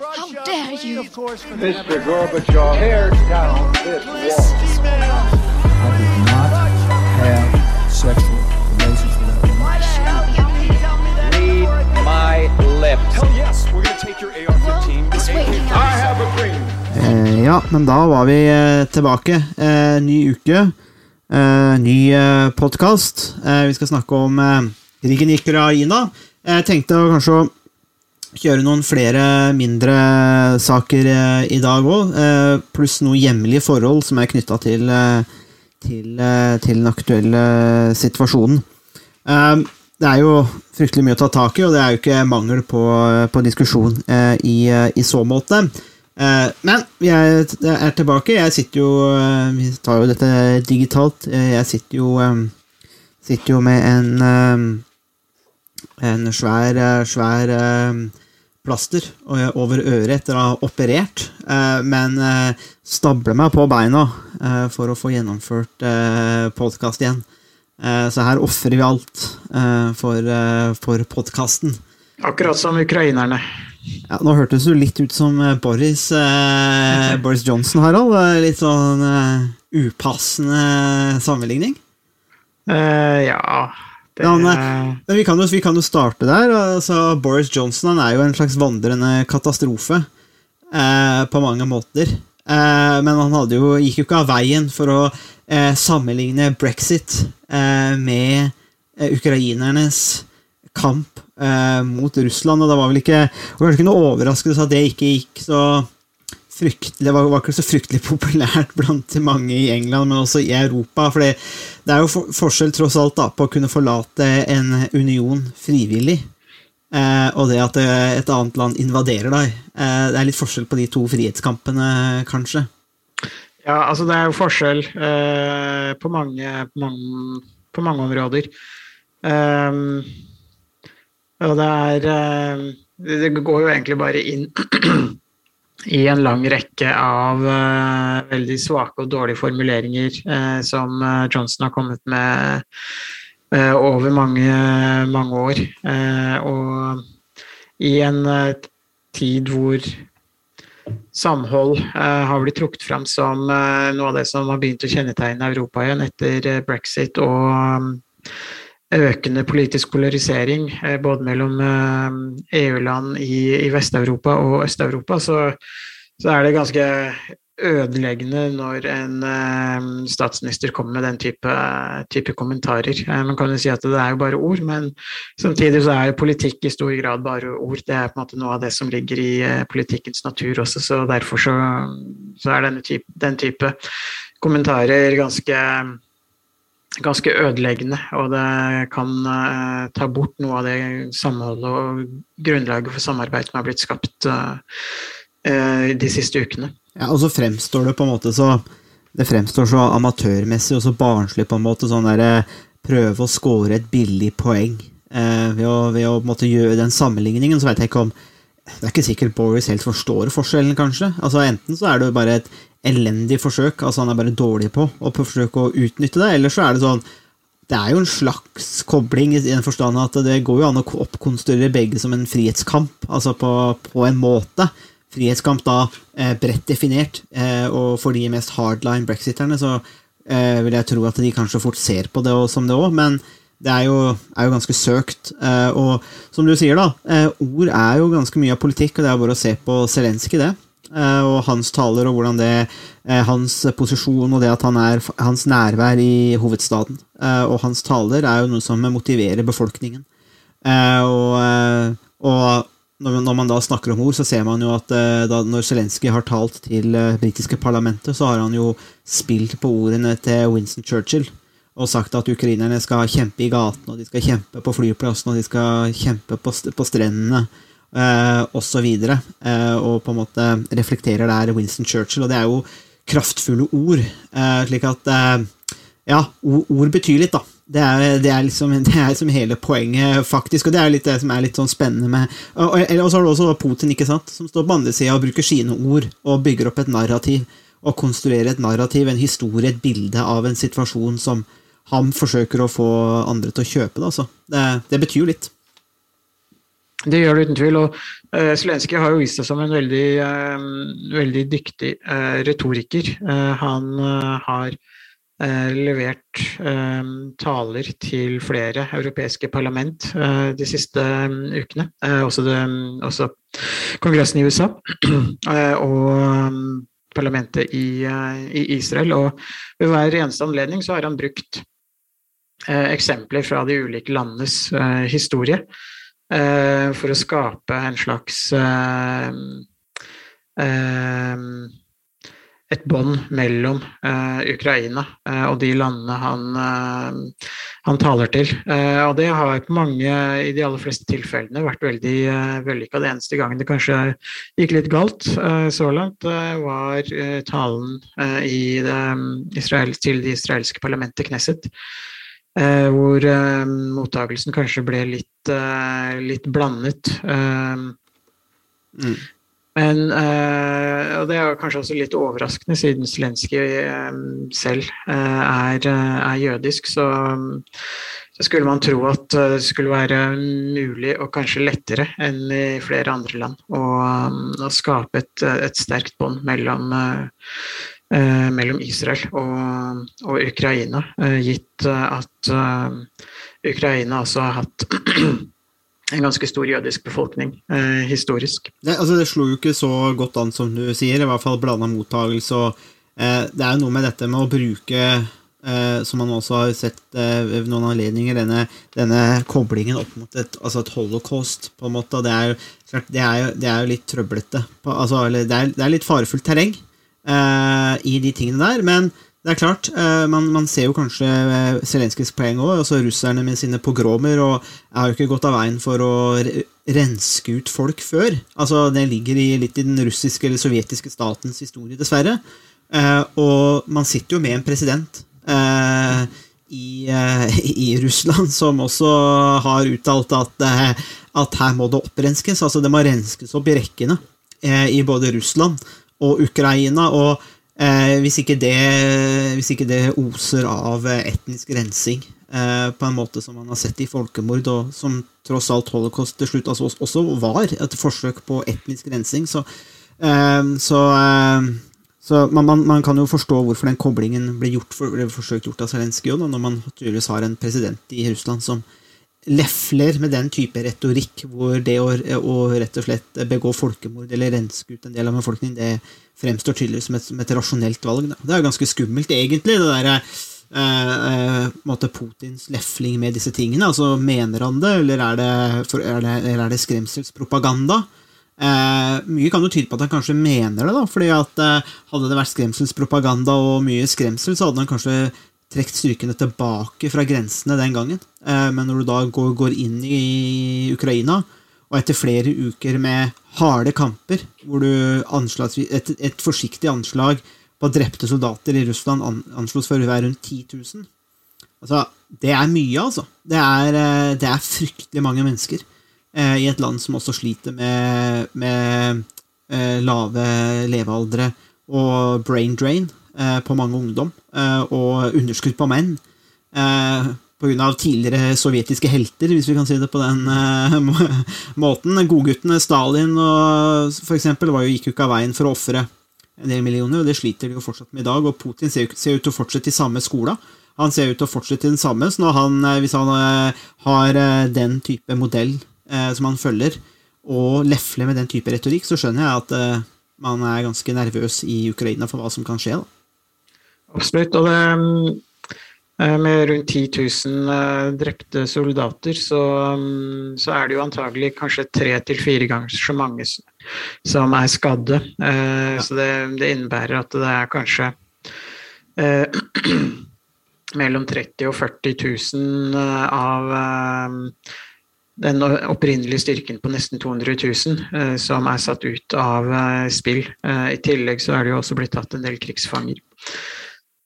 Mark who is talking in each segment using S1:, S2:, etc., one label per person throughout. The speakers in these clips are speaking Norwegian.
S1: How dare you?
S2: Mr. Gorbachev, tear down this wall.
S3: I did not have sexual relations with that woman.
S2: Read my lips.
S4: Hell yes, we're gonna take your AR-15.
S1: It's
S2: I have a dream.
S5: Eh, ja, men da var vi eh, tilbake. Eh, ny uke. Eh, ny eh, podkast. Eh, vi skal snakke om eh, krigen i Ukraina. Jeg tenkte kanskje å kjøre noen flere mindre saker eh, i dag òg, eh, pluss noen hjemlige forhold som er knytta til, eh, til, til den aktuelle situasjonen. Det er jo fryktelig mye å ta tak i, og det er jo ikke mangel på, på diskusjon i, i så måte. Men jeg er tilbake. Jeg sitter jo Vi tar jo dette digitalt. Jeg sitter jo Sitter jo med en En svær, eh, svær eh, plaster eh, over øret etter å ha operert, men stabler meg på beina for å få gjennomført podkast igjen. Så her ofrer vi alt for, for podkasten.
S6: Akkurat som ukrainerne.
S5: Ja, nå hørtes du litt ut som Boris, Boris Johnson, Harald. Litt sånn upassende sammenligning.
S6: Uh, ja det,
S5: Men vi kan, jo, vi kan jo starte der. Altså, Boris Johnson han er jo en slags vandrende katastrofe eh, på mange måter. Eh, men han jo, gikk jo ikke av veien for å eh, sammenligne brexit eh, med eh, ukrainernes kamp eh, mot Russland. Og det var vel ikke, det var ikke noe overraskelse at det ikke gikk så fryktelig, var, var ikke så fryktelig populært blant mange i England, men også i Europa. For det, er jo for, forskjell tross alt da, på å kunne forlate en union frivillig, eh, og det at eh, et annet land invaderer deg. Eh, det er litt forskjell på de to frihetskampene, kanskje.
S6: Ja, altså det er jo forskjell eh, på, mange, på, mange, på mange områder. Ehm, og det er eh, Det går jo egentlig bare inn i en lang rekke av uh, veldig svake og dårlige formuleringer uh, som eh, Johnson har kommet med uh, over mange, mange år. Og i en tid hvor samhold har blitt trukket fram som noe av det som har begynt å kjennetegne Europa igjen etter brexit og um, økende politisk polarisering eh, både mellom eh, EU-land i, i Vest-Europa og Øst-Europa, så, så er det ganske ødeleggende når en eh, statsminister kommer med den type, type kommentarer. Man kan jo si at det er jo bare ord, men samtidig så er jo politikk i stor grad bare ord. Det er på en måte noe av det som ligger i politikkens natur også, så derfor så, så er denne type, den type kommentarer ganske ganske ødeleggende, og det kan uh, ta bort noe av det samholdet og grunnlaget for samarbeid som er blitt skapt uh, uh, de siste ukene.
S5: Ja, og så fremstår det på en måte så Det fremstår så amatørmessig og så barnslig på en måte. Sånn derre prøve å score et billig poeng eh, ved, å, ved å måte gjøre den sammenligningen. Så vet jeg ikke om Det er ikke sikkert Boris helt forstår forskjellen, kanskje. Altså Enten så er det jo bare et elendig forsøk, altså han er bare dårlig på å forsøke å utnytte det, eller så er det sånn det er jo en slags kobling i den forstand at det går jo an å oppkonstruere begge som en frihetskamp, altså på, på en måte. Frihetskamp da eh, bredt definert, eh, og for de mest hardline brexiterne så eh, vil jeg tro at de kanskje fort ser på det som det òg, men det er jo, er jo ganske søkt. Eh, og som du sier, da, eh, ord er jo ganske mye av politikk, og det er bare å se på Zelenskyj, det. Eh, og hans taler og hvordan det eh, Hans posisjon og det at han er hans nærvær i hovedstaden. Eh, og hans taler er jo noe som motiverer befolkningen. Og, og når man da snakker om ord, så ser man jo at da, når Zelenskyj har talt til britiske parlamentet, så har han jo spilt på ordene til Winston Churchill og sagt at ukrainerne skal kjempe i gatene, og de skal kjempe på flyplassen, og de skal kjempe på, på strendene eh, osv. Eh, og på en måte reflekterer der Winston Churchill, og det er jo kraftfulle ord. Eh, slik at eh, Ja, ord, betyr litt, da. Det er, det, er liksom, det er liksom hele poenget, faktisk, og det er litt det som er litt sånn spennende med Og, og så har du også Putin, ikke sant, som står på andre sida og bruker sine ord og bygger opp et narrativ. Og konstruerer et narrativ, en historie, et bilde av en situasjon som han forsøker å få andre til å kjøpe. Da, altså. det, det betyr jo litt.
S6: Det gjør det uten tvil. og uh, Zelenskyj har jo vist seg som en veldig, uh, veldig dyktig uh, retoriker. Han har levert taler til flere europeiske parlament de siste um, ukene. også, det, også, Kongressen i USA og um, parlamentet i, i, Israel. Og ved hver eneste anledning så har han brukt eksempler fra de ulike landenes historie for å skape en slags eh, eh, et bånd mellom uh, Ukraina uh, og de landene han, uh, han taler til. og det har på mange, i de aller fleste tilfellene, vært veldig uh, vellykka. Det eneste gangen det kanskje gikk litt galt så langt, var talen det, um, Israel, til det israelske parlamentet, Knesset. Eh, hvor eh, mottakelsen kanskje ble litt, eh, litt blandet. Mm. Men Og det er kanskje også litt overraskende, siden Zelenskyj selv er, er, jødisk. Så, så, skulle man tro at det skulle være mulig, og kanskje lettere enn i flere andre land, å, å skape et, et sterkt bånd mellom Eh, mellom Israel og, og Ukraina, eh, gitt eh, at Ukraina altså har hatt en ganske stor jødisk befolkning eh, historisk.
S5: Det, altså det slo jo ikke så godt an som du sier, i hvert fall blanda mottagelse. Og, eh, det er jo noe med dette med å bruke, Uh, som man også har sett ved noen anledninger, denne, denne, koblingen opp mot et, altså et holocaust, på en måte. Det er jo, det er jo, det er jo litt trøblete. Altså, det, er, det er litt farefullt terreng uh, i de tingene der. Men det er klart, uh, man, man, ser jo kanskje uh, Zelenskyjs poeng òg. Altså russerne med sine pogromer og jeg har jo ikke gått av veien for å renske ut folk før. Altså Det ligger i, litt i den russiske eller sovjetiske statens historie, dessverre. Uh, og man sitter jo med en president i, i, Russland som også har uttalt at, at her må det opprenskes. Altså det må renskes opp i rekkene i både Russland og Ukraina. og eh, hvis, ikke det, hvis, ikke det, oser av etnisk rensing eh, på en måte som man har sett i folkemord, og som tross alt holocaust til slutt altså også var et forsøk på etnisk rensing, så, eh, så, eh, så man, man, man, kan jo forstå hvorfor den koblingen ble, gjort, ble forsøkt gjort av Zelenskyj, når man tydeligvis har en president i Russland som lefler med den type retorikk, hvor det å, å, rett og slett begå folkemord eller renske ut en del av befolkningen, det fremstår tydelig som et, som et rasjonelt valg. Da. Det er jo ganske skummelt, egentlig, det derre eh, eh, Putins lefling med disse tingene. altså Mener han det, eller er det, for, er det, eller er det skremselspropaganda? Eh, mye kan jo tyde på at han kanskje mener det, da, fordi at eh, hadde det vært skremselspropaganda og mye skremsel, så hadde han kanskje trukket styrkene tilbake fra grensene den gangen. Eh, men når du da går, inn i Ukraina, og etter flere uker med harde kamper, hvor du et, et, forsiktig anslag på drepte soldater i Russland anslås for å være rundt 10 000 Altså, det er mye, altså. Det er, eh, det er fryktelig mange mennesker eh, i et land som også sliter med, med lave levealdre og brain drain. Eh, på mange ungdom, eh, og underskudd på menn. Eh, Pga. tidligere sovjetiske helter, hvis vi kan si det på den måten. Godguttene Stalin og for eksempel, gikk jo ikke av veien for å ofre en del millioner, og det sliter de jo fortsatt med i dag. Og Putin ser, ser ut til å fortsette i samme skola. Han ser ut til å fortsette i den samme, så han, hvis han har den type modell som han følger, og lefler med den type retorikk, så skjønner jeg at man er ganske nervøs i Ukraina for hva som kan skje. da.
S6: Absolutt. Og det, eh, med rundt 10 000 eh, drepte soldater, så, mm, så er det jo antagelig kanskje tre til fire ganger så mange som er skadde. Ja. så det, det innebærer at det er kanskje mellom 30 og 40 000 av den opprinnelige styrken på nesten 200 000 som er satt ut av spill. I tillegg så er det jo også blitt tatt en del krigsfanger.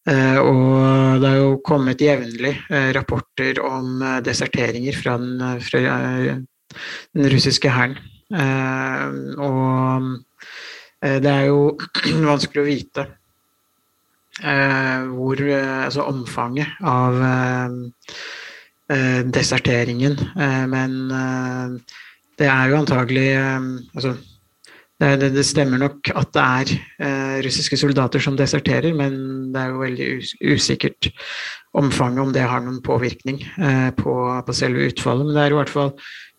S6: Eh, og det er jo kommet jevnlig eh, rapporter om eh, deserteringer fra den, fra den russiske hæren. Og det er jo vanskelig å vite hvor Altså omfanget av deserteringen. Men det er jo antagelig eh, altså, det, det, stemmer nok at det er eh, russiske soldater som deserterer, men det er jo veldig us usikkert omfanget, om det har noen påvirkning eh, på, på, selve utfallet. Men det er i hvert fall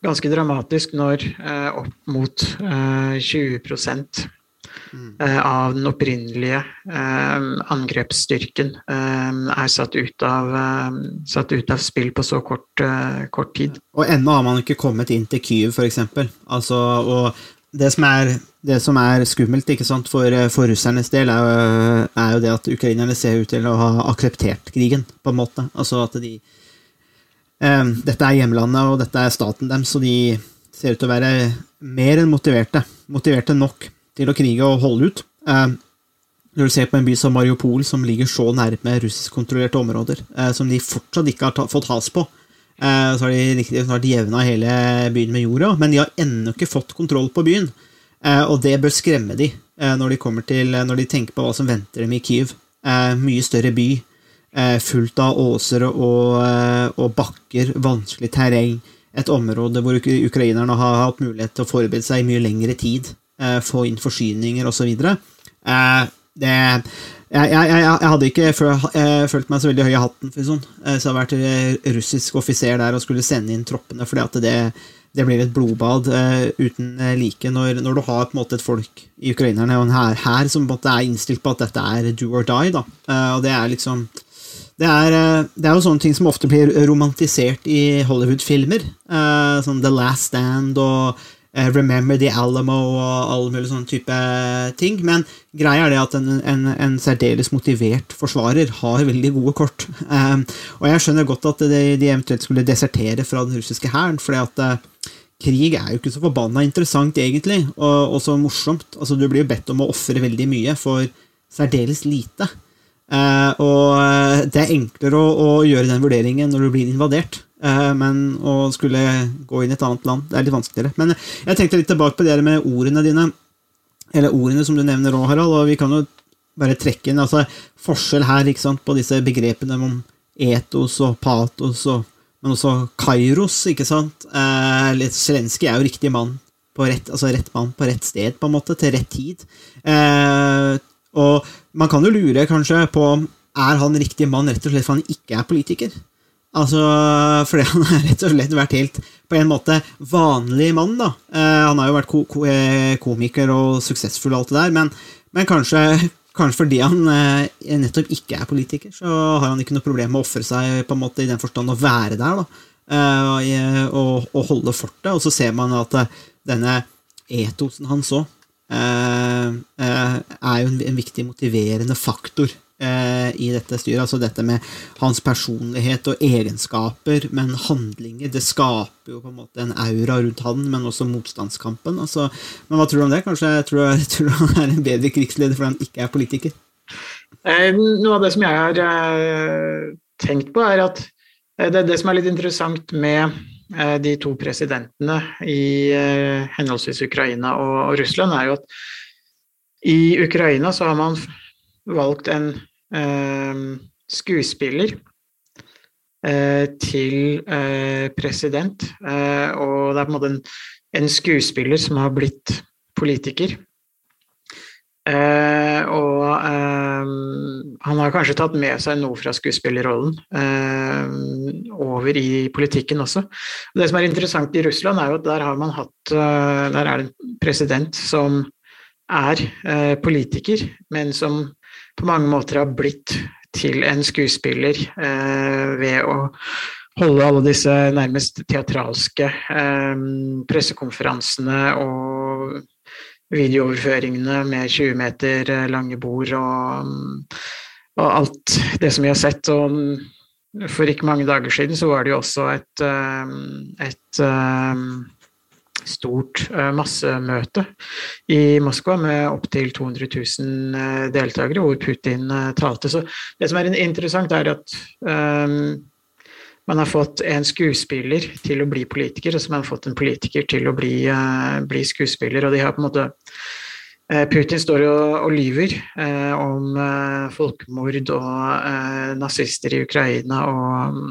S6: ganske dramatisk når eh, opp mot 20 mm. av den opprinnelige angrepsstyrken er satt ut, av, satt ut av spill på så kort, kort tid.
S5: Og ennå har man ikke kommet inn til Kyiv, f.eks. Altså, og det som er, det som er skummelt for, for, russernes del, er, er, jo det at ukrainerne ser ut til å ha akseptert krigen, på en måte. Altså at de um, Dette er hjemlandet, og dette er staten deres, og de ser ut til å være mer enn motiverte. Motiverte nok til å krige og holde ut. Um, når du ser på en by som Mariupol, som ligger så nærme russiskkontrollerte områder, eh, som de fortsatt ikke har fått has på, Eh, så har de riktig snart jevna hele byen med jorda, men de har ennå ikke fått kontroll på byen. Eh, og det bør skremme de eh, når de, til, når de tenker på hva som venter dem i Kyiv. Mye større by, fullt av åser og, og bakker, vanskelig terreng. Et område hvor ukrainerne har hatt mulighet til å forberede seg i mye lengre tid. Få inn forsyninger osv. Det jeg, jeg, jeg, jeg, hadde ikke følt meg så veldig høy i hatten for sånn. Så jeg har vært eh, russisk offiser der og skulle sende inn troppene, fordi det, det blir et blodbad uh, uten eh, like når, når, du har måte et folk i ukrainerne og en hær, som måte er innstilt på at dette er do or die. da, og Det er liksom det er, det er, jo sånne ting som ofte blir romantisert i Hollywood-filmer. Uh, sånn The Last Stand og Eh, Remember the Alamo og alle mulige sånne type ting. Men greia er det at en, en, en særdeles motivert forsvarer har veldig gode kort. Um, og jeg skjønner godt at de, de eventuelt skulle desertere fra den russiske hæren, fordi at uh, krig er jo ikke så forbanna interessant, egentlig, og så morsomt. Altså, du blir jo bedt om å ofre veldig mye for særdeles lite. Uh, og det er enklere å, å, gjøre den vurderingen når du blir invadert. Eh, men å skulle gå inn i et annet land, det er litt vanskeligere. Men jeg tenkte litt tilbake på det med ordene dine, eller ordene som du nevner òg, Harald, og vi kan jo bare trekke inn altså, forskjell her ikke sant, på disse begrepene om etos og patos, og, men også kairos, ikke sant. Eh, er jo riktig mann på rett, altså rett mann på rett sted, på en måte, til rett tid. Eh, og man kan jo lure kanskje på er han riktig mann rett og slett for han ikke er politiker. Altså, fordi han har rett og slett vært helt på en måte vanlig mann. da. Eh, han har jo vært ko ko eh, komiker og suksessfull og alt det der, men, men kanskje, kanskje, fordi han eh, nettopp ikke er politiker, så har han ikke noe problem med å ofre seg på en måte i den forstand å være der da, eh, og, og, holde fortet. Og så ser man at eh, denne etosen hans òg eh, er jo en, en viktig motiverende faktor Eh, i dette styret. Altså dette med hans personlighet og egenskaper, men handlinger. Det skaper jo på en måte en aura rundt han, men også motstandskampen. Altså, men hva tror du om det? Kanskje jeg tror, jeg tror han er en bedre krigsleder fordi han ikke er politiker?
S6: Eh, noe av det som jeg har eh, tenkt på, er at det, det som er litt interessant med de to presidentene i henholdsvis Ukraina og Russland, er jo at i Ukraina så har man valgt en eh, skuespiller eh, til eh, president. Eh, og det er på en måte en, en skuespiller som har blitt politiker. Eh, og eh, han har kanskje tatt med seg noe fra skuespillerrollen over i politikken også. Og det som er interessant i Russland, er jo at der har man hatt Der er det en president som er politiker, men som på mange måter har blitt til en skuespiller eh, ved å holde alle disse nærmest teatralske eh, pressekonferansene og videooverføringene med 20 meter eh, lange bord og, og, alt det som vi har sett. Og for ikke mange dager siden så var det jo også et, et stort eh, massemøte i Moskva med opptil 200 000 eh, deltakere, hvor Putin eh, talte. Så det som er interessant, er at um, man har fått en skuespiller til å bli politiker, og så man har fått en politiker til å bli, uh, bli skuespiller. Og de har på en måte Putin står og, og lyver uh, om folkemord og nazister i Ukraina og,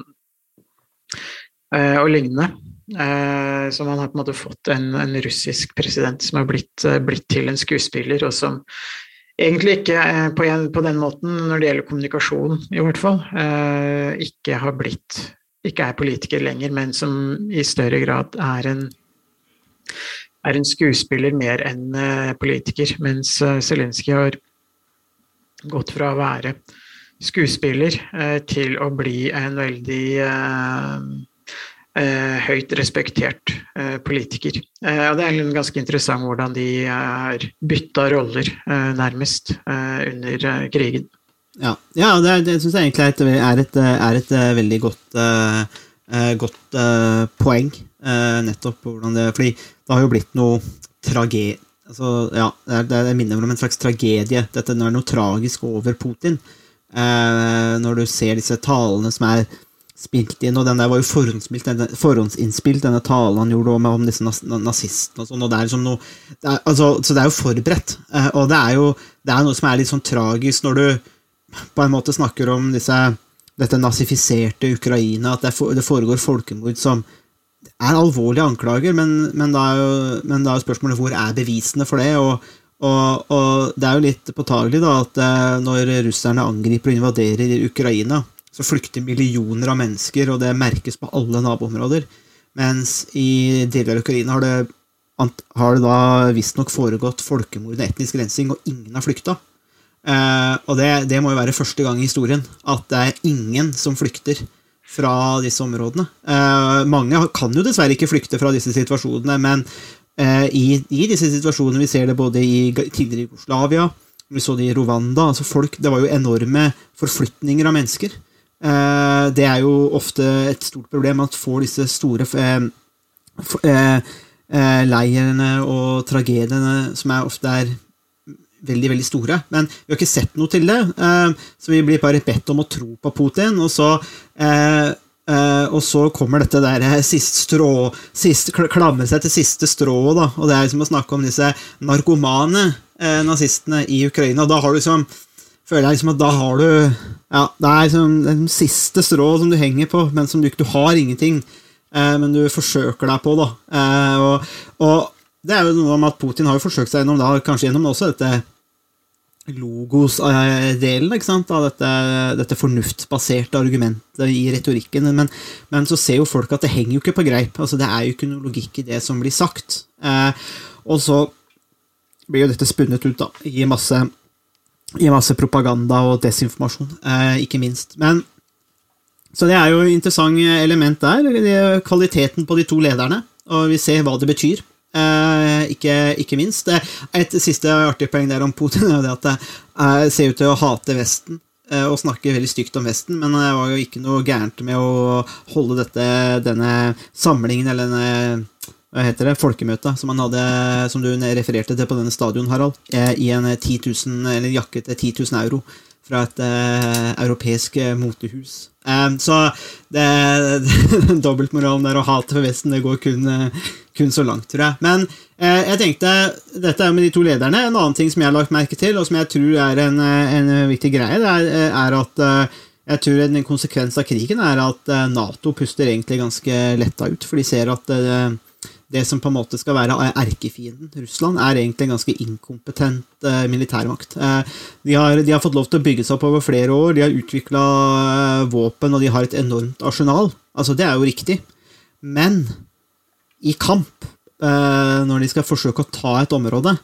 S6: og lignende. Eh, så man har på en måte fått en, en russisk president som har blitt, eh, blitt, til en skuespiller, og som egentlig ikke eh, på, en, på, den måten, når det gjelder kommunikasjon i hvert fall, ikke har blitt ikke er politiker lenger, men som i større grad er en, er en skuespiller mer enn politiker. Mens Zelenskyj har gått fra å være skuespiller til å bli en veldig høyt respektert eh, politiker. Eh, og det er ganske interessant hvordan de har bytta roller, nærmest, under krigen.
S5: Ja, ja det, det syns jeg egentlig er et, er et, veldig godt, godt poeng. nettopp hvordan det Fordi det har jo blitt noe trage... altså, ja, det, er, minner om en slags tragedie. Dette det er noe tragisk over Putin. når du ser disse talene som er spilt inn, og den der var jo denne, forhåndsinnspilt, denne talen han gjorde om, disse nazistene og sånn, og det er liksom noe det er, altså, Så det er jo forberedt, eh, og det er jo det er noe som er litt sånn tragisk når du på en måte snakker om disse, dette nazifiserte Ukraina, at det foregår folkemord som er alvorlige anklager, men, men, da er jo, men da er spørsmålet hvor er bevisene for det? og og, og, det er jo litt påtagelig da, at eh, når russerne angriper og invaderer Ukraina, så flykter millioner av mennesker, og det merkes på alle naboområder. Mens i deler av Ukraina har det, har det da visstnok foregått folkemord og etnisk rensing, og ingen har flykta. Eh, og det, det, må jo være første gang i historien at det er ingen som flykter fra disse områdene. Eh, mange kan jo dessverre ikke flykte fra disse situasjonene, men eh, i, i, disse situasjonene Vi ser det både i tidligere Jugoslavia, vi så det i Rwanda. altså folk, Det var jo enorme forflytninger av mennesker. Eh, det er jo ofte et stort problem at får disse store eh, eh, leirene og tragediene som er ofte er veldig veldig store. Men vi har ikke sett noe til det, så vi blir bare bedt om å tro på Putin. Og så, og så kommer dette der siste strå siste, Klamre seg til siste strået, da. Og det er som å snakke om disse narkomane nazistene i Ukraina. Da har du liksom føler jeg liksom at da har du Ja, det er liksom den siste strå som du henger på, men som du ikke har ingenting. Eh, men du forsøker deg på, da. Eh, og, og, det er jo noe om at Putin har jo forsøkt seg gjennom da, kanskje gjennom også dette logos-delen ikke sant, av dette, dette fornuftsbaserte argumentet i retorikken. Men, men, så ser jo folk at det henger jo ikke på greip. altså Det er jo ikke noe logikk i det som blir sagt. Eh, og så blir jo dette spunnet ut da, i masse i masse propaganda og desinformasjon, eh, ikke minst. Men Så det er jo et interessant element der, kvaliteten på de to lederne, og vi ser hva det betyr. Eh, ikke, ikke, minst. Et siste artig poeng der om Putin er at eh, ser ut til å hate Vesten eh, og snakke veldig stygt om Vesten, men det var jo ikke noe gærent med å holde dette, denne samlingen eller denne hva heter det, folkemøtet som, han hadde, som du refererte til på denne stadion, Harald, eh, i en 10 eh, 000, eller jakke til 10 000 euro fra et eh, europeisk motehus. Um, så det, dobbeltmoralen der og hatet for Vesten det går kun, kun, så langt, tror jeg. Men eh, jeg tenkte, dette er med de to lederne. En annen ting som jeg har lagt merke til, og som jeg tror er en, en viktig greie, det er, er at jeg tror en konsekvens av krigen er at Nato puster egentlig ganske letta ut, for de ser at det som på en måte skal være erkefienden, Russland, er egentlig en ganske inkompetent eh, militærmakt. Eh, de, har, de, har, fått lov til å bygge seg opp over flere år, de har utvikla eh, våpen, og de har et enormt arsenal. Altså, det er jo riktig. Men i kamp, eh, når de skal forsøke å ta et område,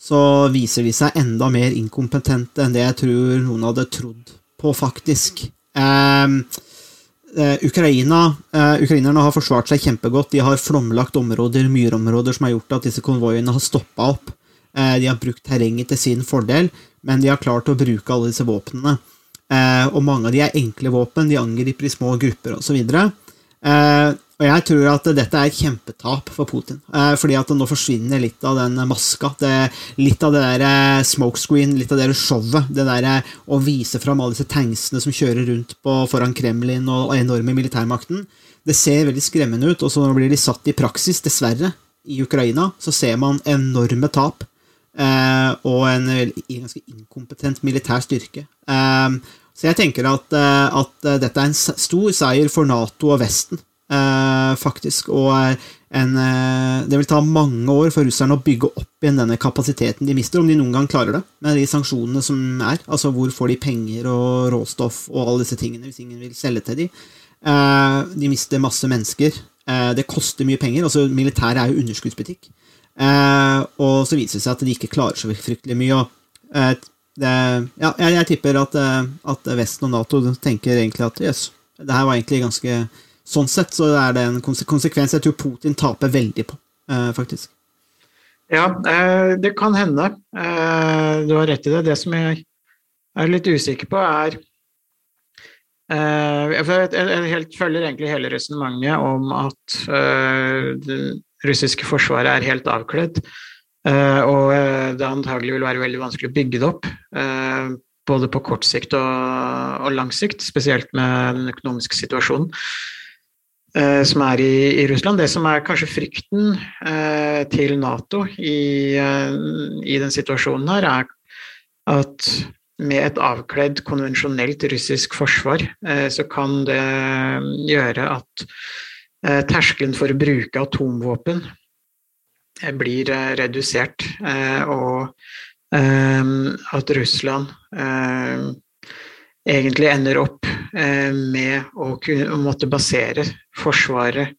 S5: så viser de seg enda mer inkompetente enn det jeg tror noen hadde trodd på, faktisk. Eh, Ukraina, uh, Ukrainerne har forsvart seg kjempegodt. De har flomlagt områder, myrområder, som har gjort at disse konvoiene har stoppa opp. Uh, de har brukt terrenget til sin fordel, men de har klart å bruke alle disse våpnene. og mange av de er enkle våpen, de angriper i små grupper osv. Og jeg tror at dette er et kjempetap for Putin. Eh, fordi at nå forsvinner litt av den maska. Det, litt av det der eh, smokescreen, litt av det der showet. Det der eh, å vise fram alle disse tanksene som kjører rundt på, foran Kremlin og enorme militærmakten. Det ser veldig skremmende ut, og så blir de satt i praksis, dessverre. I Ukraina så ser man enorme tap. Og en ganske inkompetent militær styrke. Så jeg tenker at, at dette er en stor seier for Nato og Vesten faktisk. Og en, eh, det vil ta mange år for russerne å bygge opp igjen denne kapasiteten de mister, om de noen gang klarer det, med de sanksjonene som er. Altså hvor får de penger og råstoff og alle disse tingene hvis ingen vil selge til. Eh, de mister masse mennesker. Eh, det koster mye penger. altså Militæret er jo underskuddsbutikk. Eh, og så viser det seg at de ikke klarer så fryktelig mye. og eh, det, ja, jeg, jeg, tipper at, eh, at, Vesten og Nato tenker egentlig at jøss, yes, det her var egentlig ganske Sånn sett så er det en konsekvens jeg tror Putin taper veldig på, eh, faktisk.
S6: Ja, eh, det kan hende. Eh, du har rett i det. Det som jeg er litt usikker på, er jeg, helt, følger egentlig hele resonnementet om at det russiske forsvaret er helt avkledd. Og det antagelig vil være veldig vanskelig å bygge det opp. Både på kort sikt og lang sikt, spesielt med den økonomiske situasjonen som er i, i, Russland. Det som er kanskje frykten eh, til Nato i, eh, i den situasjonen her, er at med et avkledd, konvensjonelt russisk forsvar, eh, så kan det gjøre at terskelen for å bruke atomvåpen Eh, blir eh, redusert, eh, og at Russland egentlig ender opp med å, kunne, måtte basere forsvaret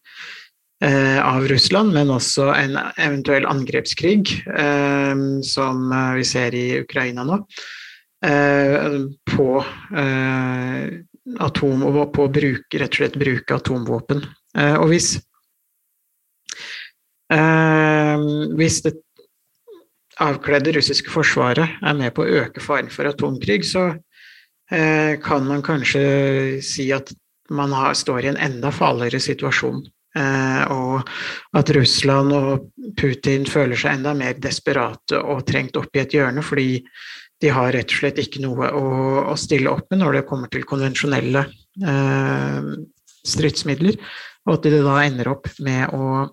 S6: av Russland, men også en eventuell angrepskrig, som vi ser i Ukraina nå, på atom på å bruke, rett og slett bruke atomvåpen. Og hvis Eh, hvis det avkledde russiske forsvaret er med på å øke faren for atomkrig, så eh, kan man kanskje si at man har, står i en enda farligere situasjon. Eh, og at Russland og Putin føler seg enda mer desperate og trengt opp i et hjørne, fordi de har rett og slett ikke noe å, å stille opp med når det kommer til konvensjonelle eh, stridsmidler, og at de da ender opp med å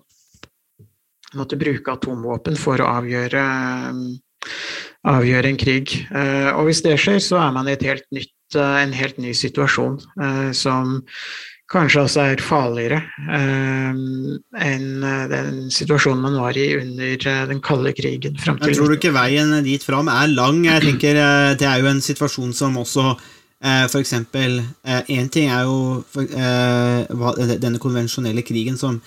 S6: måtte bruke atomvåpen for å avgjøre, avgjøre en krig. Eh, og hvis det skjer, så er man i helt nytt, eh, en helt ny situasjon eh, som kanskje også er farligere enn den situasjonen man var i under den kalde krigen.
S5: Frem til Jeg tror du ikke veien dit fram er lang? Jeg tenker Det er jo en situasjon som også for eksempel Én ting er jo denne konvensjonelle krigen som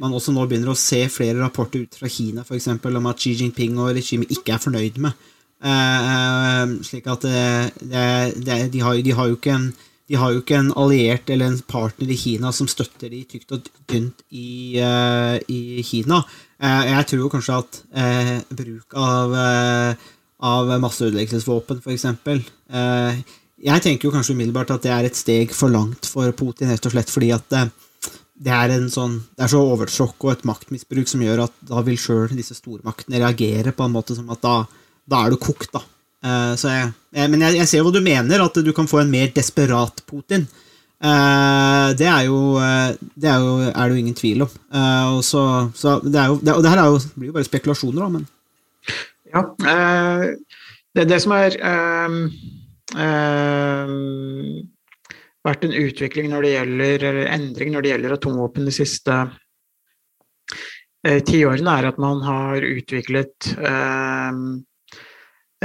S5: man også nå begynner å se flere rapporter ut fra Kina for eksempel, om at Xi Jinping og regimet ikke er fornøyd med. Uh, slik at det, det, de, har, de, har, jo ikke en jo alliert eller en partner i Kina som støtter de tykt og tynt i, uh, i Kina. Uh, jeg tror kanskje at bruk av, av masseødeleggelsesvåpen, f.eks. Jeg tenker jo kanskje umiddelbart at det er et steg for langt for Putin, rett og slett fordi at det er, sånn, det er så oversjokk og et maktmisbruk som gjør at da vil sjøl disse stormaktene reagere på en måte som at da, da er du kokt, da. Uh, jeg, jeg, men jeg, jeg, ser hva du mener, at du kan få en mer desperat Putin. Uh, det er jo uh, det er jo, er det jo ingen tvil om. og så, så det, jo, det, og det her er jo, blir jo bare spekulasjoner, da, men
S6: Ja. det er det som er vært en utvikling når det gjelder, eller endring når det gjelder atomvåpen de siste eh, tiårene, er at man har utviklet eh,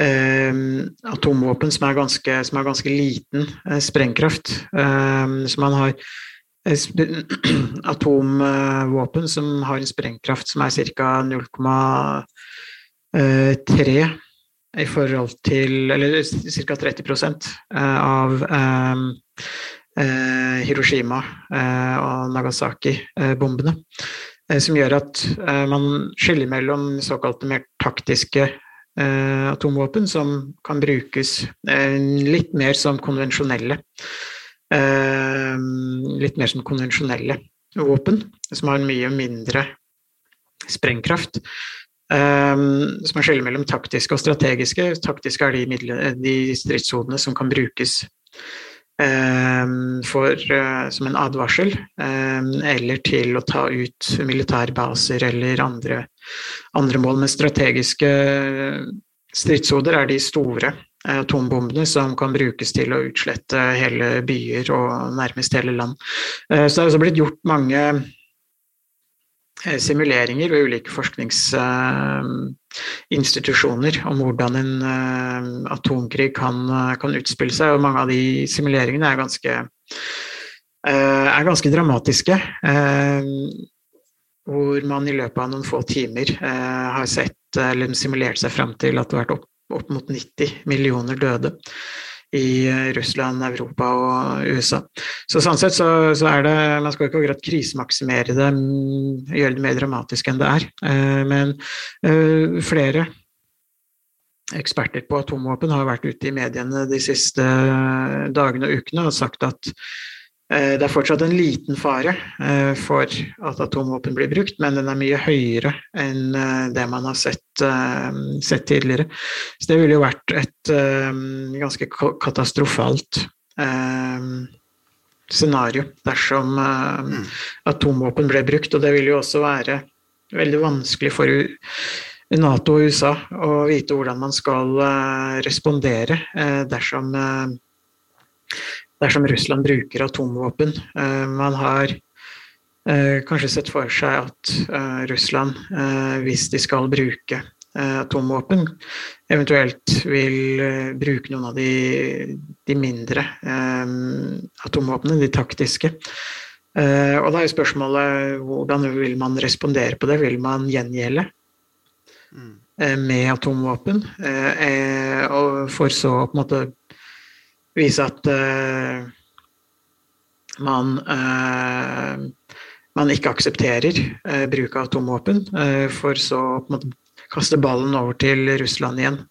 S6: eh, atomvåpen som er ganske, som er ganske liten eh, sprengkraft. Eh, så man har eh, atomvåpen som har en sprengkraft som er ca. 0,3 i forhold til Eller ca. 30% av Eh, Hiroshima eh, og Nagasaki-bombene. Eh, som gjør at man skiller mellom såkalte mer taktiske atomvåpen, som kan brukes litt mer som konvensjonelle Litt mer som konvensjonelle våpen, som har mye mindre sprengkraft. Um, som er skille mellom taktiske og strategiske. Taktiske er de, de stridshodene som kan brukes um, for, uh, som en advarsel, um, eller til å ta ut militærbaser eller andre, andre mål. Men strategiske stridshoder er de store eh, atombombene som kan brukes til å utslette hele byer og nærmest hele land. Uh, så det er også blitt gjort mange eh, simuleringer ved ulike forskningsinstitusjoner om hvordan en atomkrig kan, kan utspille seg, og mange av de simuleringene er ganske, er ganske dramatiske hvor man i løpet av noen få timer eh, har sett eller simulert seg fram til at det har vært opp, opp mot 90 millioner døde i eh, Russland, Europa og USA. Så sånn sett så, så er det Man skal ikke akkurat krisemaksimere det, mm, gjøre det mer dramatisk enn det er. Eh, men eh, flere eksperter på atomvåpen har vært ute i mediene de siste dagene og ukene og sagt at det er fortsatt en liten fare eh, for at atomvåpen blir brukt, men den er mye høyere enn eh, det man har sett, sett tidligere. Så det ville jo vært et ganske katastrofalt scenario dersom mm. atomvåpen ble brukt. Og det ville jo også være veldig vanskelig for Nato og USA å vite hvordan man skal respondere dersom dersom Russland bruker atomvåpen. Eh, man har eh, kanskje sett for seg at eh, Russland, hvis de skal bruke atomvåpen, eventuelt vil bruke noen av de, de mindre atomvåpnene, de taktiske. Og da er spørsmålet hvordan vil man respondere på det? Vil man gjengjelde mm. med atomvåpen? Og for så på en måte vise at uh, man, uh, man ikke aksepterer uh, bruk av atomvåpen, for så måte kaste ballen over til Russland igjen.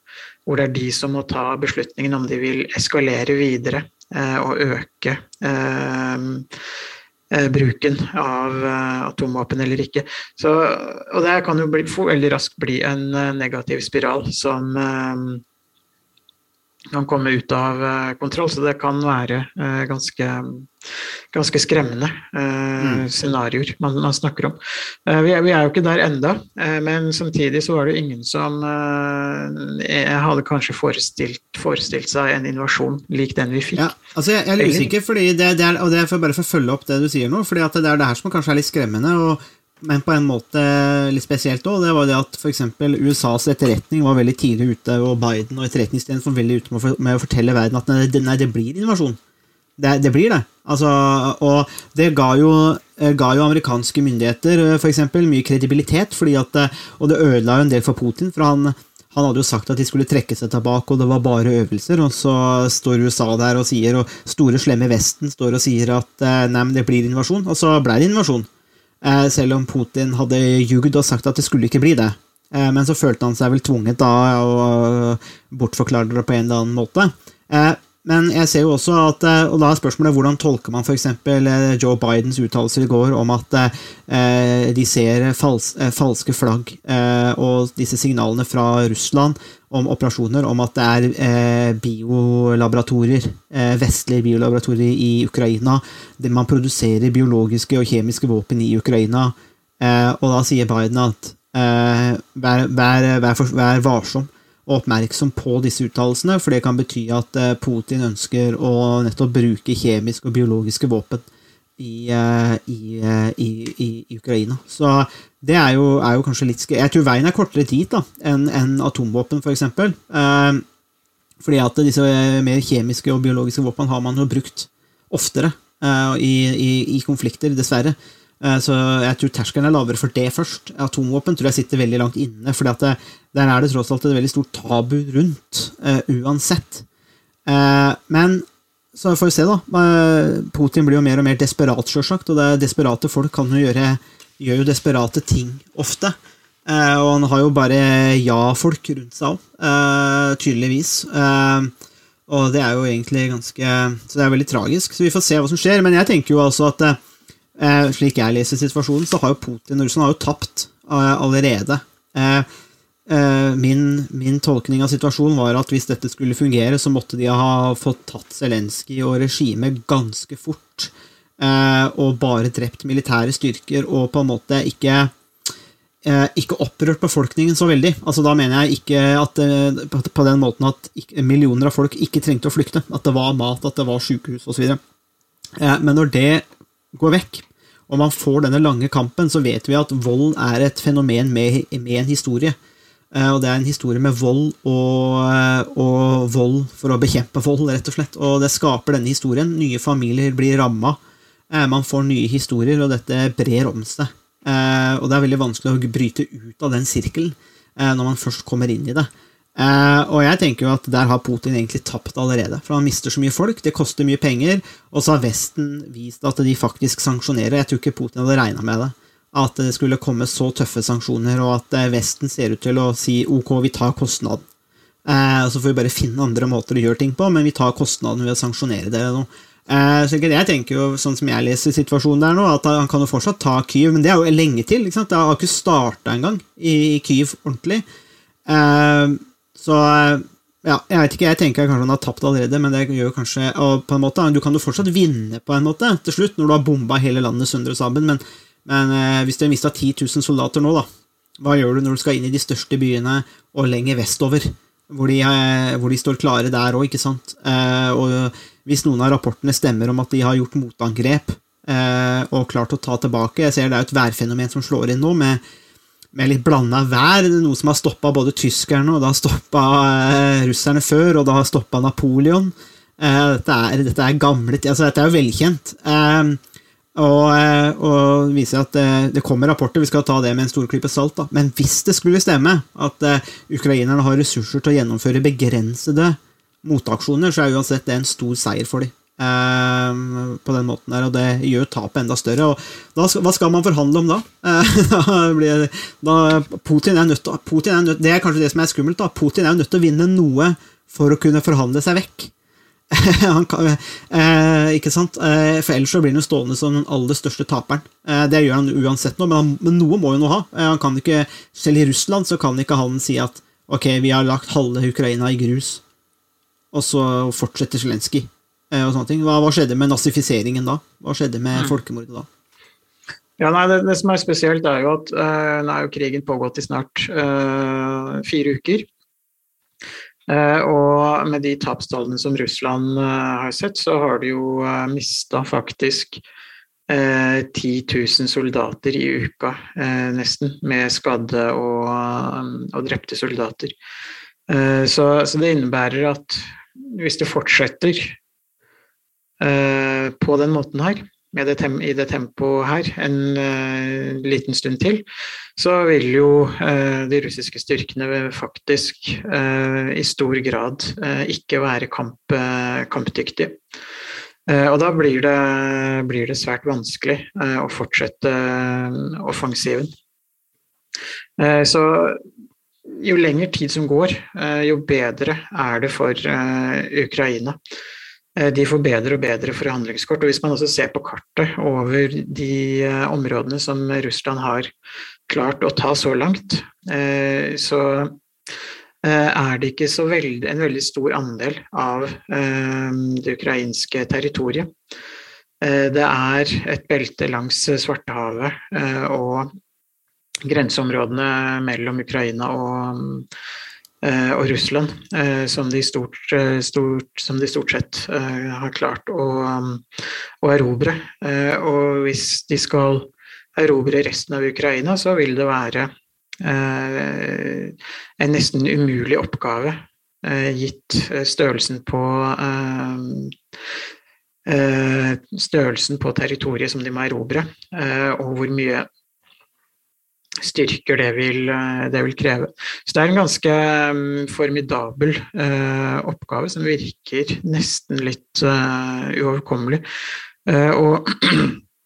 S6: Hvor det er de som må ta beslutningen om de vil eskalere videre og øke bruken av atomvåpen eller ikke. Så, og det kan jo bli, veldig raskt bli en negativ spiral som kan komme ut av eh, kontroll. Så det kan være eh, ganske, ganske skremmende eh, mm. scenarioer man, man, snakker om. Vi er, vi er, jo ikke der enda, men samtidig så var det ingen som hadde kanskje forestilt, forestilt, seg en invasjon lik den vi fikk.
S5: Ja, altså jeg, jeg er usikker, fordi det, det er, og det er for bare for å følge opp det du sier nå, for det er det her som kanskje er litt skremmende. og men på en måte litt spesielt òg. Det var det at f.eks. USAs etterretning var veldig tidlig ute, og Biden og etterretningstjenesten var veldig ute med, å fortelle verden at nei, nei det blir invasjon. Det, det, blir det. Altså, og det ga jo, ga jo amerikanske myndigheter for eksempel, mye kredibilitet, at, og det ødela jo en del for Putin. for han, han hadde jo sagt at de skulle trekke seg tilbake, og det var bare øvelser. Og så står USA der og sier, og store, slemme Vesten står og sier at nei, men det blir invasjon. Og så ble det invasjon. Eh, selv om Putin hadde ljugd og sagt at det skulle ikke bli det. Eh, men så følte han seg vel tvunget da å bortforklare det på en eller annen måte. Eh, men jeg ser jo også at, og da er spørsmålet hvordan tolker man f.eks. Joe Bidens uttalelser i går om at de ser falske flagg og disse signalene fra Russland om operasjoner om at det er eh, biolaboratorier, eh, vestlige biolaboratorier i Ukraina. Man produserer biologiske og kjemiske våpen i Ukraina. Eh, og da sier Biden at eh, vær, vær, vær, for, vær, varsom og oppmerksom på disse uttalelsene, for det kan bety at eh, Putin ønsker å nettopp bruke kjemiske og biologiske våpen i, eh, i, i, i Ukraina. Så det er jo, er jo kanskje litt Jeg tror veien er kortere dit enn en atomvåpen, f.eks. For eh, fordi at disse mer kjemiske og biologiske våpen har man jo brukt oftere eh, i, konflikter, dessverre. Eh, så jeg tror terskelen er lavere for det først. Atomvåpen tror jeg sitter veldig langt inne, for der er det tross alt et veldig stort tabu rundt, uansett. Men så får vi se, da. Putin blir jo mer og mer desperat, sjølsagt, og det er desperate folk kan jo gjøre gjør jo desperate ting ofte. Eh, og han har jo bare ja-folk rundt seg òg, eh, tydeligvis. Eh, og det er jo egentlig ganske Så det er veldig tragisk. Så vi får se hva som skjer. Men jeg tenker jo altså at slik jeg leser situasjonen, så har jo Putin og Russland har jo tapt allerede. Min, min, tolkning av situasjonen var at hvis dette skulle fungere, så måtte de ha fått tatt Zelenskyj og regimet ganske fort. Eh, og bare drept militære styrker og på en måte ikke eh, ikke opprørt befolkningen så veldig. Altså Da mener jeg ikke at eh, på, den måten at millioner av folk ikke trengte å flykte. At det var mat, at det var sykehus osv. Eh, men når det går vekk, og man får denne lange kampen, så vet vi at vold er et fenomen med, med en historie. Eh, og det er en historie med vold og, eh, og, vold for å bekjempe vold, rett og slett. Og det skaper denne historien. Nye familier blir ramma. Eh, man får nye historier, og dette brer om seg. Og det er veldig vanskelig å bryte ut av den sirkelen når man først kommer inn i det. og jeg tenker jo at der har Putin egentlig tapt allerede. For han mister så mye folk, det koster mye penger, og så har Vesten vist at de faktisk sanksjonerer. Jeg tror ikke Putin hadde regna med det at det skulle komme så tøffe sanksjoner, og at eh, Vesten ser ut til å si ok, vi tar kostnaden. Eh, så får vi bare finne andre måter å gjøre ting på, men vi tar kostnaden ved å sanksjonere det. Eh, så jeg tenker jo, sånn som jeg leser situasjonen der nå, at han kan jo fortsatt ta Kyiv, men det er jo lenge til. ikke sant? Det har ikke starta engang i, i Kyiv ordentlig. Eh, så eh, ja, jeg vet ikke, jeg tenker kanskje han har tapt allerede, men det gjør kanskje og på en måte, Du kan jo fortsatt vinne på en måte til slutt, når du har bomba hele landet sønder og sammen, men men eh, hvis du har mista 10 000 soldater nå, da, hva gjør du når du skal inn i de største byene og lenger vestover? Hvor de, eh, hvor de står klare der òg, ikke sant? Eh, og hvis noen av rapportene stemmer om at de har gjort motangrep eh, og klart å ta tilbake Jeg ser det er et værfenomen som slår inn nå, med, med litt blanda vær. Noe som har stoppa både tyskerne, og det har stoppa eh, russerne før, og det har stoppa Napoleon. Eh, dette, er, dette, er, gamle altså Dette er jo velkjent. Eh, og, eh, og viser at det, eh, det, kommer rapporter, vi skal ta det med en stor klype salt. Da. Men hvis det skulle stemme at uh, ukrainerne har ressurser til å gjennomføre begrensede motaksjoner, så er uansett det en stor seier for dem. På den måten der, og det gjør tapet enda større. Da, hva skal man forhandle om da? Da, Putin er nødt til Det er kanskje det som er skummelt. da Putin er nødt til å vinne noe for å kunne forhandle seg vekk. kan, eh, ikke sant? Eh, for ellers så blir han jo stående som den aller største taperen. Eh, det gjør han uansett nå, men, han, men noe må jo nå ha. Eh, han kan ikke, Selv i Russland så kan ikke han si at ok, vi har lagt halve Ukraina i grus, og så fortsetter Zelenskyj. Eh, og sånne ting. Hva, hva, skjedde med nazifiseringen da? Hva skjedde med mm. folkemordet da?
S6: Ja, nei, det, det, som er spesielt, er jo at uh, nå er jo krigen pågått i snart uh, fire uker. Eh, og med de tapstallene som Russland eh, har sett, så har de jo eh, mista faktisk 10 000 soldater i uka, nesten, med skadde og, og drepte soldater. Så, så, det innebærer at hvis det fortsetter på den måten her, det i det tempoet her en uh, liten stund til, så vil jo uh, de russiske styrkene faktisk uh, i stor grad ikke være kamp, kampdyktige. og da blir det, blir det svært vanskelig å fortsette offensiven. så jo lengre tid som går, jo bedre er det for Ukraina. Eh, de får bedre og bedre forhandlingskort. og Hvis man også ser på kartet over de eh, områdene som Russland har klart å ta så langt, eh, så er det ikke så veld, en veldig stor andel av det ukrainske territoriet. Det er et belte langs Svartehavet og grenseområdene mellom Ukraina og og Russland, eh, som de stort, eh, stort, som de stort sett har klart å, å, erobre. Og hvis de skal erobre resten av Ukraina, så vil det være en nesten umulig oppgave, gitt størrelsen på størrelsen på territoriet som de må erobre, og hvor mye styrker det vil, eh, det vil, kreve. Så det er en ganske mm, formidabel uh, oppgave som virker nesten litt uh, uoverkommelig. Og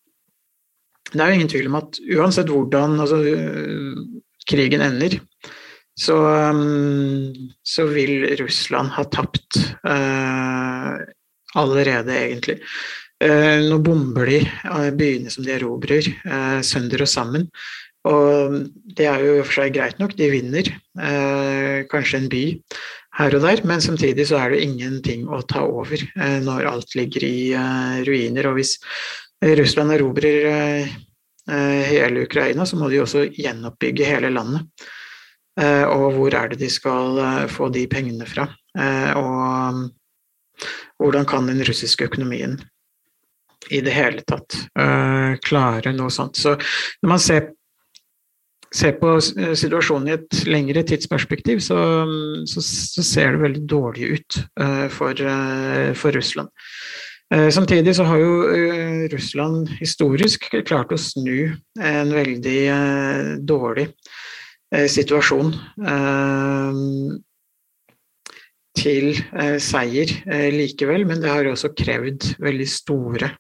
S6: det er jo ingen tvil om at uansett hvordan altså, krigen ender, så, um, så, vil Russland ha tapt allerede, egentlig. nå bomber de byene som de erobrer, sønder og sammen. Og det er jo i og for seg greit nok, de vinner eh, kanskje en by her og der, men samtidig så er det ingenting å ta over eh, når alt ligger i eh, ruiner. Og hvis Russland erobrer eh, hele Ukraina, så må de også gjenoppbygge hele landet. Eh, og hvor er det de skal eh, få de pengene fra? Eh, og hvordan kan den russiske økonomien i det hele tatt klare noe sånt. Så når man ser, ser, på situasjonen i et lengre tidsperspektiv, så, så, så ser det veldig dårlig ut uh, for, uh, for, Russland. Samtidig så har jo Russland historisk klart å snu en veldig dårlig situasjon til eh, seier eh, likevel, men det har også krevd veldig store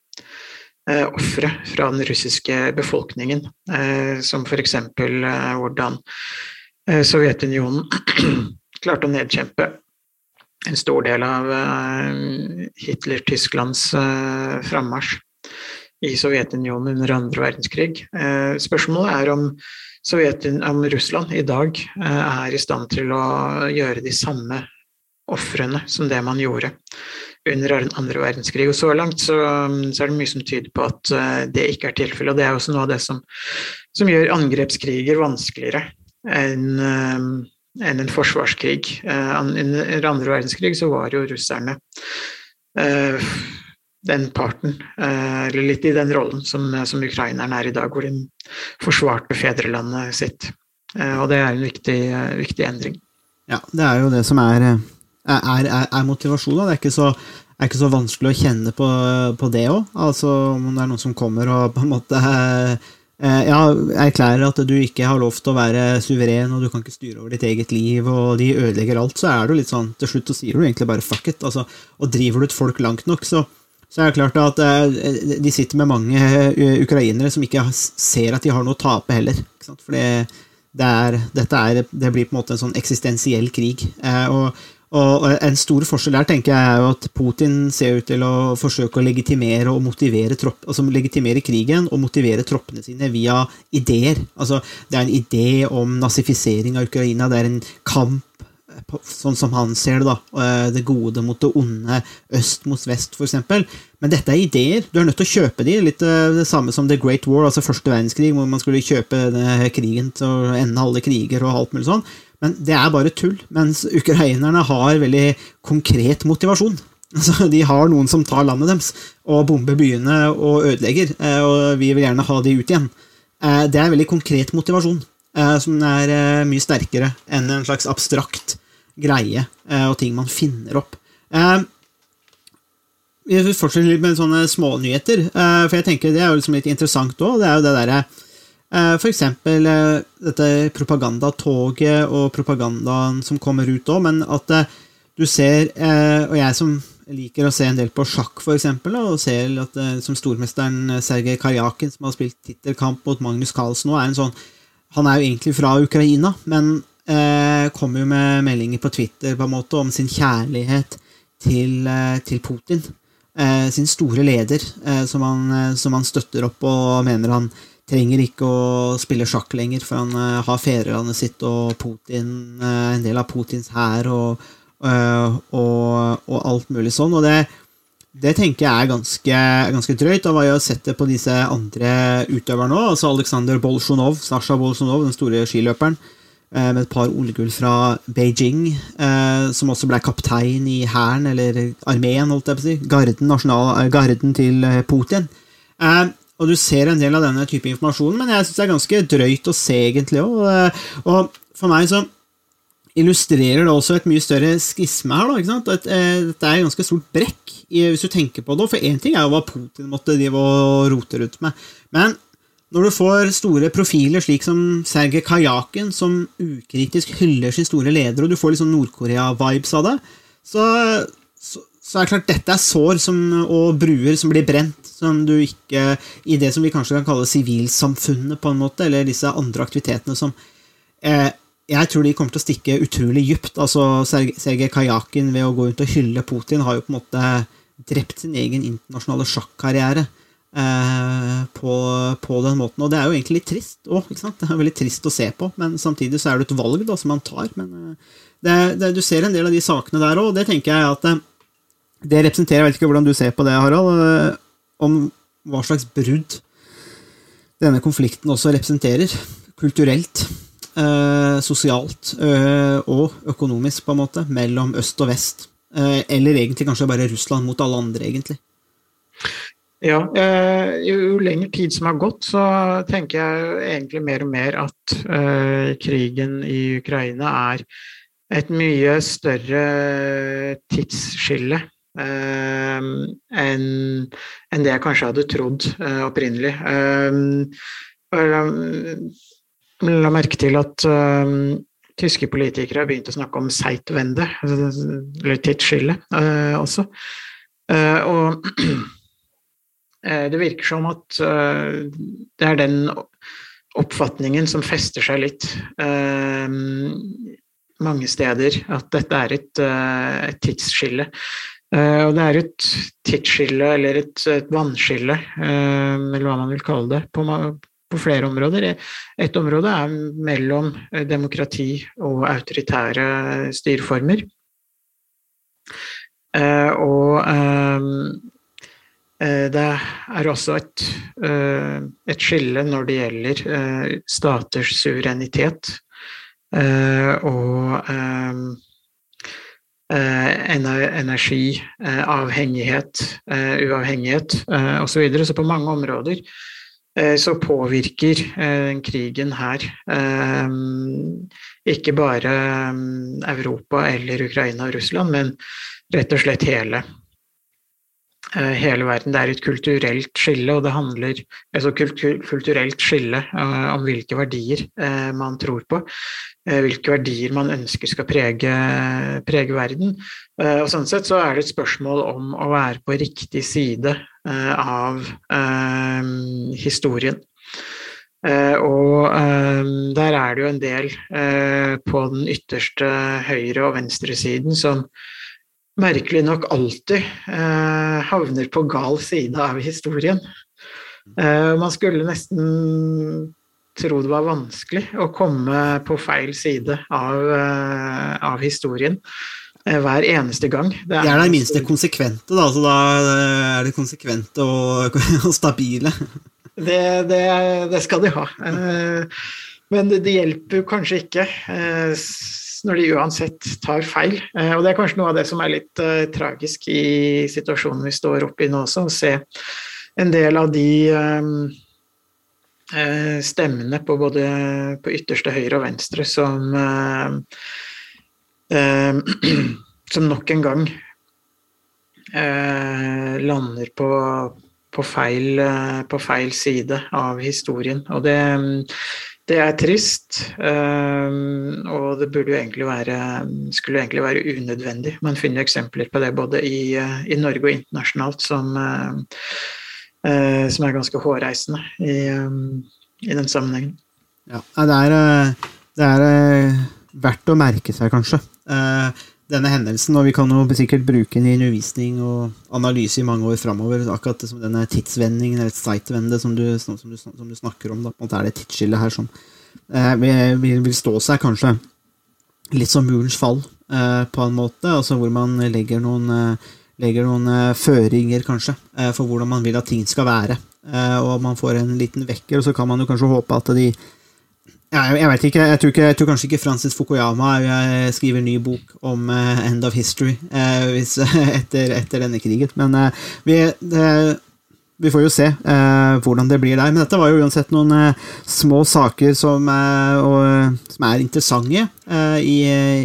S6: eh, ofre fra den russiske befolkningen, eh, som f.eks. Eh, hvordan eh, Sovjetunionen klarte å nedkjempe en stor del av eh, Hitler-Tysklands frammarsj i Sovjetunionen under andre verdenskrig. Spørsmålet er om, om Russland i dag er i stand til å gjøre de samme ofrene som det man gjorde under andre verdenskrig. Og så langt så, så, er det mye som tyder på at uh, det ikke er tilfellet. Og det er også noe av det som, som gjør angrepskriger vanskeligere enn uh, enn en forsvarskrig. Uh, under andre verdenskrig så var jo russerne den parten, eller litt i den rollen som, som ukrainerne er i dag, hvor de forsvarte fedrelandet sitt. Og det er en viktig, viktig endring.
S5: Ja, det er jo det som er er, er, er motivasjonen. Det er ikke så, er ikke så vanskelig å kjenne på, på det òg. Altså, om det er noen som kommer og på en måte eh, ja, erklærer at du ikke har lov til å være suveren, og du kan ikke styre over ditt eget liv, og de ødelegger alt, så er du litt sånn Til slutt så sier du egentlig bare fuck it. Altså, og driver du et folk langt nok, så, så er det klart at eh, de sitter med mange ukrainere som ikke ser at de har noe å tape heller. For det, det, det, blir på en måte en sånn eksistensiell krig. Eh, og og En stor forskjell der tenker jeg er jo at Putin ser ut til å forsøke å legitimere og motivere tropp, altså legitimere krigen og motivere troppene sine via ideer. Altså, det er en idé om nazifisering av Ukraina. Det er en kamp, sånn som han ser det, da. Eh, det gode mot det onde. Øst mot vest, f.eks. Men dette er ideer. Du er nødt til å kjøpe de. Litt eh, det samme som The Great War, altså første verdenskrig, hvor man skulle kjøpe krigen til å ende alle kriger og alt mulig sånn. Men det er bare tull. Mens ukrainerne har veldig konkret motivasjon. Altså, de har noen som tar landet deres og bomber byene og ødelegger, eh, og vi vil gjerne ha de ut igjen. Eh, det er veldig konkret motivasjon, eh, som er mye sterkere enn en slags abstrakt greie og ting man finner opp. Vi fortsetter litt med sånne smånyheter, for jeg tenker det er jo liksom litt interessant òg. Det er jo det derre Eh, for eksempel eh, dette propagandatoget og propagandaen som kommer ut òg, men at eh, du ser Og jeg som liker å se en del på sjakk, for eksempel, og ser at som stormesteren Sergej Karjakin, som har spilt tittelkamp mot Magnus Carlsen nå, er en sånn Han er jo egentlig fra Ukraina, men kommer jo med meldinger på Twitter på en måte om sin kjærlighet til, til Putin. Sin store leder, som han, som, han, støtter opp og mener han trenger ikke å spille sjakk lenger, for han uh, har fedrelandet sitt og Putin, uh, en del av Putins hær og, uh, og, og, alt mulig sånn. Og det, det tenker jeg er ganske, ganske drøyt. Og hva har sett det på disse andre utøverne òg. Altså Aleksandr Bolsjunov, Sasha Bolsjunov, den store skiløperen. Med et par OL-gull fra Beijing, som også ble kaptein i hæren, eller armeen, holdt jeg på å si. Garden, nasjonal, garden til Putin. Og du ser en del av denne type informasjon, men jeg syns det er ganske drøyt å se, egentlig òg. Og for meg så illustrerer det også et mye større skisme her. Da? Et, eh, dette er et ganske stort brekk, hvis du tenker på det. For én ting er jo hva Putin måtte drive og rote rundt med. Men når du får store profiler slik som Sergej Kajakin, som ukritisk hyller sin store leder, og du får litt sånn Nord-Korea-vibes av det, så, så, er det klart dette er sår som, og bruer som blir brent som du ikke I det som vi kanskje kan kalle sivilsamfunnet, på en måte, eller disse andre aktivitetene som eh, Jeg tror de kommer til å stikke utrolig dypt. Altså, Sergej Kajakin ved å gå rundt og hylle Putin har jo på en måte drept sin egen internasjonale sjakkarriere. Eh, på, på, den måten, og det er jo egentlig litt trist òg. Det er veldig trist å se på, men samtidig så er det et valg da, som man tar. Men eh, det, det, du ser en del av de sakene der òg, og det tenker jeg at eh, det representerer Jeg vet ikke hvordan du ser på det, Harald om hva slags brudd denne konflikten også representerer, kulturelt, eh, sosialt eh, og økonomisk, på en måte, mellom øst og vest. Eh, eller egentlig kanskje bare Russland mot alle andre, egentlig.
S6: Ja, eh, jo lenger tid som har gått, så tenker jeg egentlig mer og mer at eh, krigen i Ukraina er et mye større tidsskille eh, enn enn det jeg kanskje hadde trodd eh, opprinnelig. Eh, la, la merke til at eh, tyske politikere har begynt å snakke om Zeitwende, eller tidsskille eh, også. Eh, og Eh, det virker som at eh, det er den oppfatningen som fester seg litt eh, mange steder, at dette er et, et tidsskille. Og det er et tidsskille, eller et, et vannskille, eller hva man vil kalle det, på, på flere områder. Et område er mellom demokrati og autoritære styreformer. Og Eh, det er også et, eh, et, skille når det gjelder eh, staters suverenitet og energi, avhengighet, uavhengighet osv. Så, videre. så på mange områder så påvirker krigen her ikke bare Europa eller Ukraina og Russland, men rett og slett hele Eh, hele verden. Det er et kulturelt skille, og det handler altså kulturelt skille uh, om hvilke verdier uh, man tror på. Uh, hvilke verdier man ønsker skal prege, prege verden. og Sånn sett så er det et spørsmål om å være på riktig side av historien. og der er det jo en del på den ytterste høyre- og venstresiden som merkelig nok alltid eh, havner på gal side av historien. Eh, man skulle nesten tro det var vanskelig å komme på feil side av, eh, av historien eh, hver eneste gang.
S5: Det er, det det minste konsekvente, da. Så da er det konsekvente og, og stabile.
S6: Det, det, det, skal de ha. Eh, men det, hjelper kanskje ikke eh, når de uansett tar feil. Eh, og det er kanskje noe av det som er litt uh, tragisk i situasjonen vi står oppe i nå også, å se en del av de um, uh, stemmene på både på ytterste høyre og venstre som uh, som nok en gang lander på, på, feil, på feil side av historien. Og det det er trist, ehm, og det egentlig være, skulle egentlig være unødvendig. Man finner eksempler på det både i, eh, i Norge og internasjonalt som, eh, eh, som, er ganske hårreisende i, i den sammenhengen.
S5: Ja, det er, det er verdt å merke seg, kanskje denne hendelsen, og vi kan jo sikkert bruke den i undervisning og analyse i mange år framover, akkurat som denne tidsvendingen, eller som, som, som, som, du snakker om. Da. På en måte er det tidsskillet her som eh, vil, vil, stå seg kanskje litt som murens fall, eh, på en måte, altså hvor man legger noen, eh, legger noen eh, føringer, kanskje, eh, for hvordan man vil at ting skal være. Eh, og man får en liten vekker, og så kan man jo kanskje håpe at de jeg, jeg vet ikke. Jeg tror, ikke. jeg tror, kanskje ikke Francis Fukuyama eh, skriver ny bok om uh, End of History uh, hvis, etter, etter, denne krigen. Men uh, vi, vi, får jo se hvordan det blir der. Men dette var jo uansett noen små saker som, og, som er interessante i,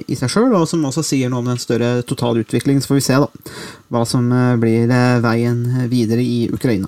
S5: i, seg sjøl, og som også sier noe om den større totalutviklingen. Så får vi se da, hva som blir veien videre i Ukraina.